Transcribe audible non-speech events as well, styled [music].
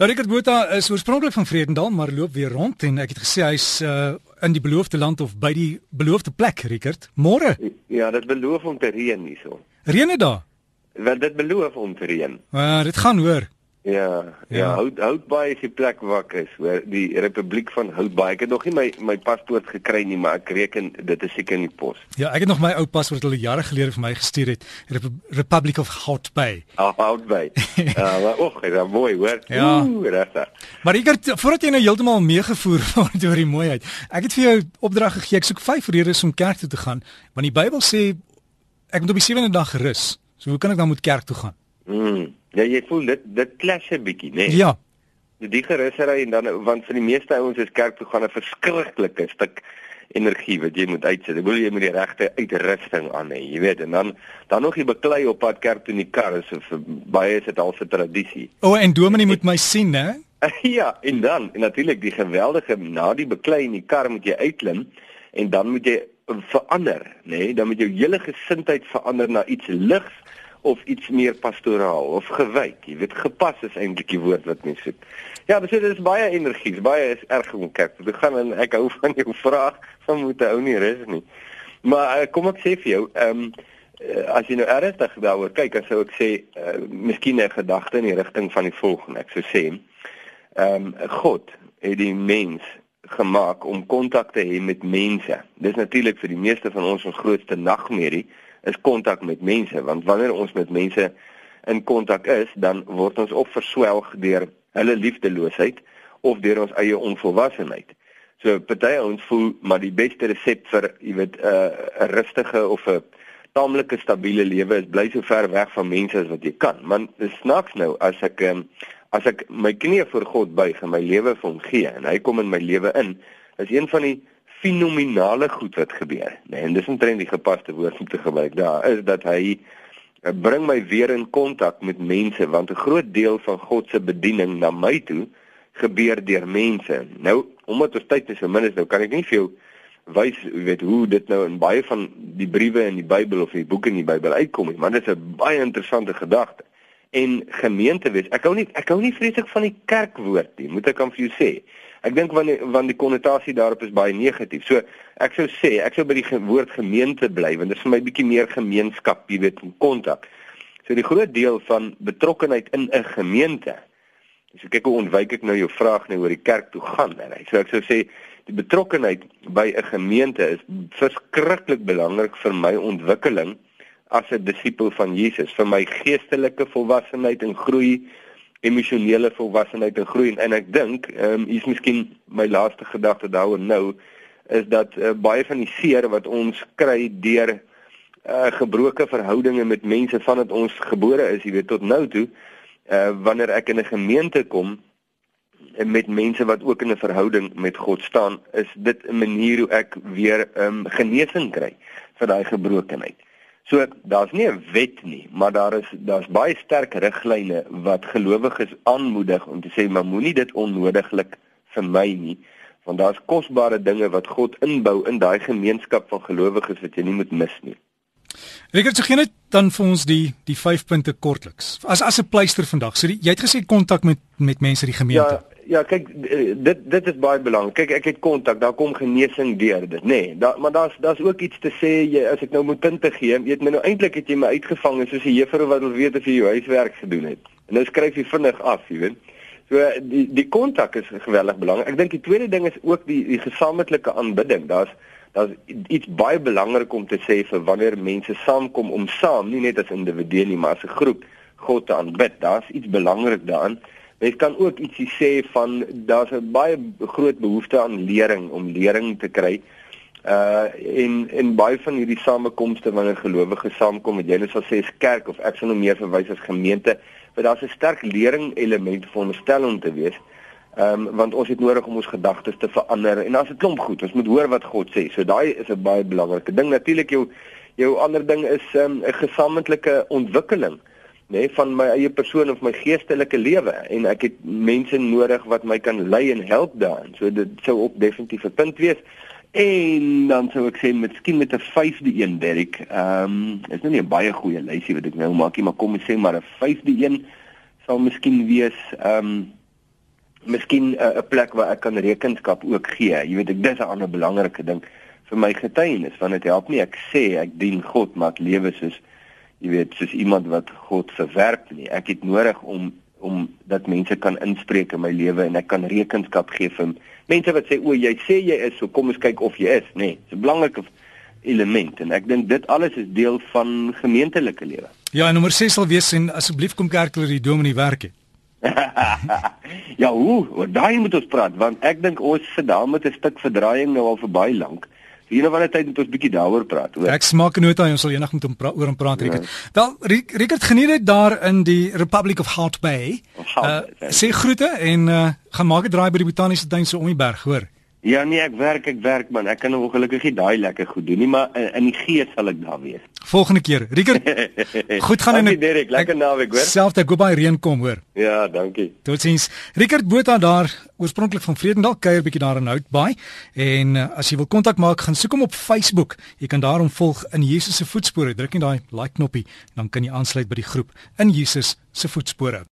Nou Richard Botha is oorspronklik van Vredendal, maar loop weer rond en ek het gesê hy's uh, in die beloofde land of by die beloofde plek, Richard. Môre? Ja, dit beloof om te reën hierso. Reën dit daar? Wel dit beloof om te reën. Maar uh, dit gaan hoor. Ja, ja, ja. Hout Houtbaai is die plek waar ek is, hoor, die Republiek van Houtbaai. Ek het nog nie my my paspoort gekry nie, maar ek reken dit is seker in die pos. Ja, ek het nog my ou paspoort al jare gelede vir my gestuur het, Rep Republic of Houtbaai. Ah, Houtbaai. ja, [laughs] maar och, dit is mooi, hoor. Ja. Ooh, regtig. Maar ek het voordat jy nou heeltemal meegevoer [laughs] word oor die mooiheid. Ek het vir jou opdrag gegee, ek soek 5 redes om kerk toe te gaan, want die Bybel sê ek moet op die sewende dag gerus. So hoe kan ek dan moet kerk toe gaan? Mm. Ja, jy voel dit dit clash 'n bietjie, né? Nee? Ja. Die gerussery en dan want vir die meeste ouens is kerk toe gaan 'n verskriklike stuk energie wat jy moet uitsit. Ek bedoel jy moet die regte uitrusting aan hê, jy weet, en dan dan nog jy beklei op pad kerk toe in die kar, so vir baie is dit al 'n tradisie. O, oh, en Dominee moet my sien, né? [laughs] ja, en dan en natuurlik die geweldige na die beklei in die kar moet jy uitklim en dan moet jy verander, nê? Nee? Dan moet jou hele gesindheid verander na iets ligs of iets meer pastoraal of gewyk. Jy weet gepas is eintlik die woord wat mens soek. Ja, dis dit is baie energie, baie is erg om kerk. Ek gaan en ek hou van jou vraag van moet ou nie rus nie. Maar uh, kom ek sê vir jou, ehm um, as jy nou ernstig daaroor kyk, dan sou ek sê uh, miskien 'n gedagte in die rigting van die volgende. Ek sou sê ehm um, God het die mens gemaak om kontak te hê met mense. Dis natuurlik vir die meeste van ons ons grootste nagmerrie is kontak met mense want wanneer ons met mense in kontak is dan word ons of verswelg deur hulle liefdeloosheid of deur ons eie onvolwassenheid. So party ons voel maar die beste resep vir jy weet 'n uh, rustige of 'n taamlike stabiele lewe is bly so ver weg van mense as wat jy kan. Man, dis snaaks nou as ek um, as ek my knie voor God buig en my lewe vir hom gee en hy kom in my lewe in, is een van die fenominale goed wat gebeur. Nee, en dis omtrent die gepaste woord om te gebruik. Daar is dat hy eh, bring my weer in kontak met mense want 'n groot deel van God se bediening na my toe gebeur deur mense. Nou, omdat ons tyd is so min is, nou kan ek nie vir jou wys, jy weet, hoe dit nou in baie van die briewe in die Bybel of die boeke in die Bybel uitkom nie, maar dit is 'n baie interessante gedagte. En gemeente wees, ek hou nie ek hou nie vreeslik van die kerkwoord nie, moet ek aan vir jou sê. Ek dink want die, want die konnotasie daarop is baie negatief. So ek sou sê, ek sou by die woord gemeente bly want dit is vir my bietjie meer gemeenskap, jy weet, kontak. So die groot deel van betrokkenheid in 'n gemeente. So kyk hoe ontwyk ek nou jou vraag net oor die kerk toe gaan, hè. So ek sou sê die betrokkenheid by 'n gemeente is verskriklik belangrik vir my ontwikkeling as 'n disipel van Jesus, vir my geestelike volwassenheid en groei emosionele volwassenheid en groei en ek dink ehm um, is miskien my laaste gedagte daaroor nou is dat uh, baie van die seer wat ons kry deur uh, gebroke verhoudinge met mense vandat ons gebore is, jy weet tot nou toe, uh, wanneer ek in 'n gemeente kom en met mense wat ook in 'n verhouding met God staan, is dit 'n manier hoe ek weer ehm um, genesing kry vir daai gebrokenheid. So daar's nie 'n wet nie, maar daar is daar's baie sterk riglyne wat gelowiges aanmoedig om te sê maar moenie dit onnodiglik vir my nie, want daar's kosbare dinge wat God inbou in daai gemeenskap van gelowiges wat jy nie moet mis nie. Regtig so geen dan vir ons die die 5 punte kortliks. As as 'n pleister vandag. So die, jy het gesê kontak met met mense in die gemeente. Ja, Ja, kyk eh, dit dit is baie belangrik. Kyk ek het kontak, daar kom genesing deur dit, nê. Nee, da, maar daar's daar's ook iets te sê jy as ek nou moet punte gee, weet my nou eintlik het jy my uitgevang soos 'n juffrou wat wil weet of jy jou huiswerk gedoen het. En nou skryf jy vinnig af, jy weet. So die die kontak is geweldig belangrik. Ek dink die tweede ding is ook die die gesamentlike aanbidding. Daar's daar's iets baie belangrik om te sê vir wanneer mense saamkom om saam, nie net as individue nie, maar as 'n groep God aanbid. Daar's iets belangrik daarin. Mens kan ook ietsie sê van daar's 'n baie groot behoefte aan lering om lering te kry. Uh en en baie van hierdie samekomste wanneer gelowiges saamkom, wat jy net sal sê is kerk of ek sal nou meer verwys as gemeente, want daar's 'n sterk lering element veronderstel om te wees. Ehm um, want ons het nodig om ons gedagtes te verander en as dit klomp goed, ons moet hoor wat God sê. So daai is 'n baie belangrike ding. Natuurlik jou jou ander ding is ehm, 'n um, gesamentlike ontwikkeling nê nee, van my eie persoon of my geestelike lewe en ek het mense nodig wat my kan lei en help daarin. So dit sou op definitief 'n punt wees. En dan sou ek sê miskien met 'n vyfde een Derek. Ehm um, is nou nie 'n baie goeie lysie wat ek nou maak nie, maar kom ons sê maar 'n vyfde een sal miskien wees ehm um, Miskien 'n plek waar ek kan rekenskap ook gee. Jy weet ek dis 'n ander belangrike ding vir my getuienis want dit help nie ek sê ek dien God maar ek lewe soos jy weet soos iemand wat God verwerp nie. Ek het nodig om om dat mense kan inspreek in my lewe en ek kan rekenskap gee vir mense wat sê o jy sê jy is so kom ons kyk of jy is nê. Nee, Dis 'n belangrike element en ek dink dit alles is deel van gemeentelike lewe. Ja, en nommer 6 sal wees en asseblief kom kerk toe die dominee werk het. [laughs] ja, hoe, oor daai moet ons praat want ek dink ons sit daar met 'n stuk verdraaiing nou al vir baie lank. Hier nou wanneer tyd moet ons bietjie daaroor praat, hoor. Ek smaak nota ons sal eendag met hom praat oor hom praat Rickert. Ja. Wel Rickert geniet dit daar in die Republic of Hart Bay. Of Hout, uh, sê groete en uh, gaan maak 'n draai by die botaniese tuin so om die berg, hoor. Ja nee, ek werk, ek werk man. Ek kan ongelukkig nie daai lekker goed doen nie, maar in, in die gees sal ek daar wees. Volgende keer. Rieker. [laughs] Goed gaan in 'n Derek, lekker naweek, hoor. Selfs ek hoop baie reën kom, hoor. Ja, dankie. Totsiens. Riekert Botha daar, oorspronklik van Vredendal, kuier bietjie daar in Houtbaai. En uh, as jy wil kontak maak, gaan soek hom op Facebook. Jy kan daar hom volg in Jesus se voetspore. Druk net daai like knoppie, dan kan jy aansluit by die groep in Jesus se voetspore.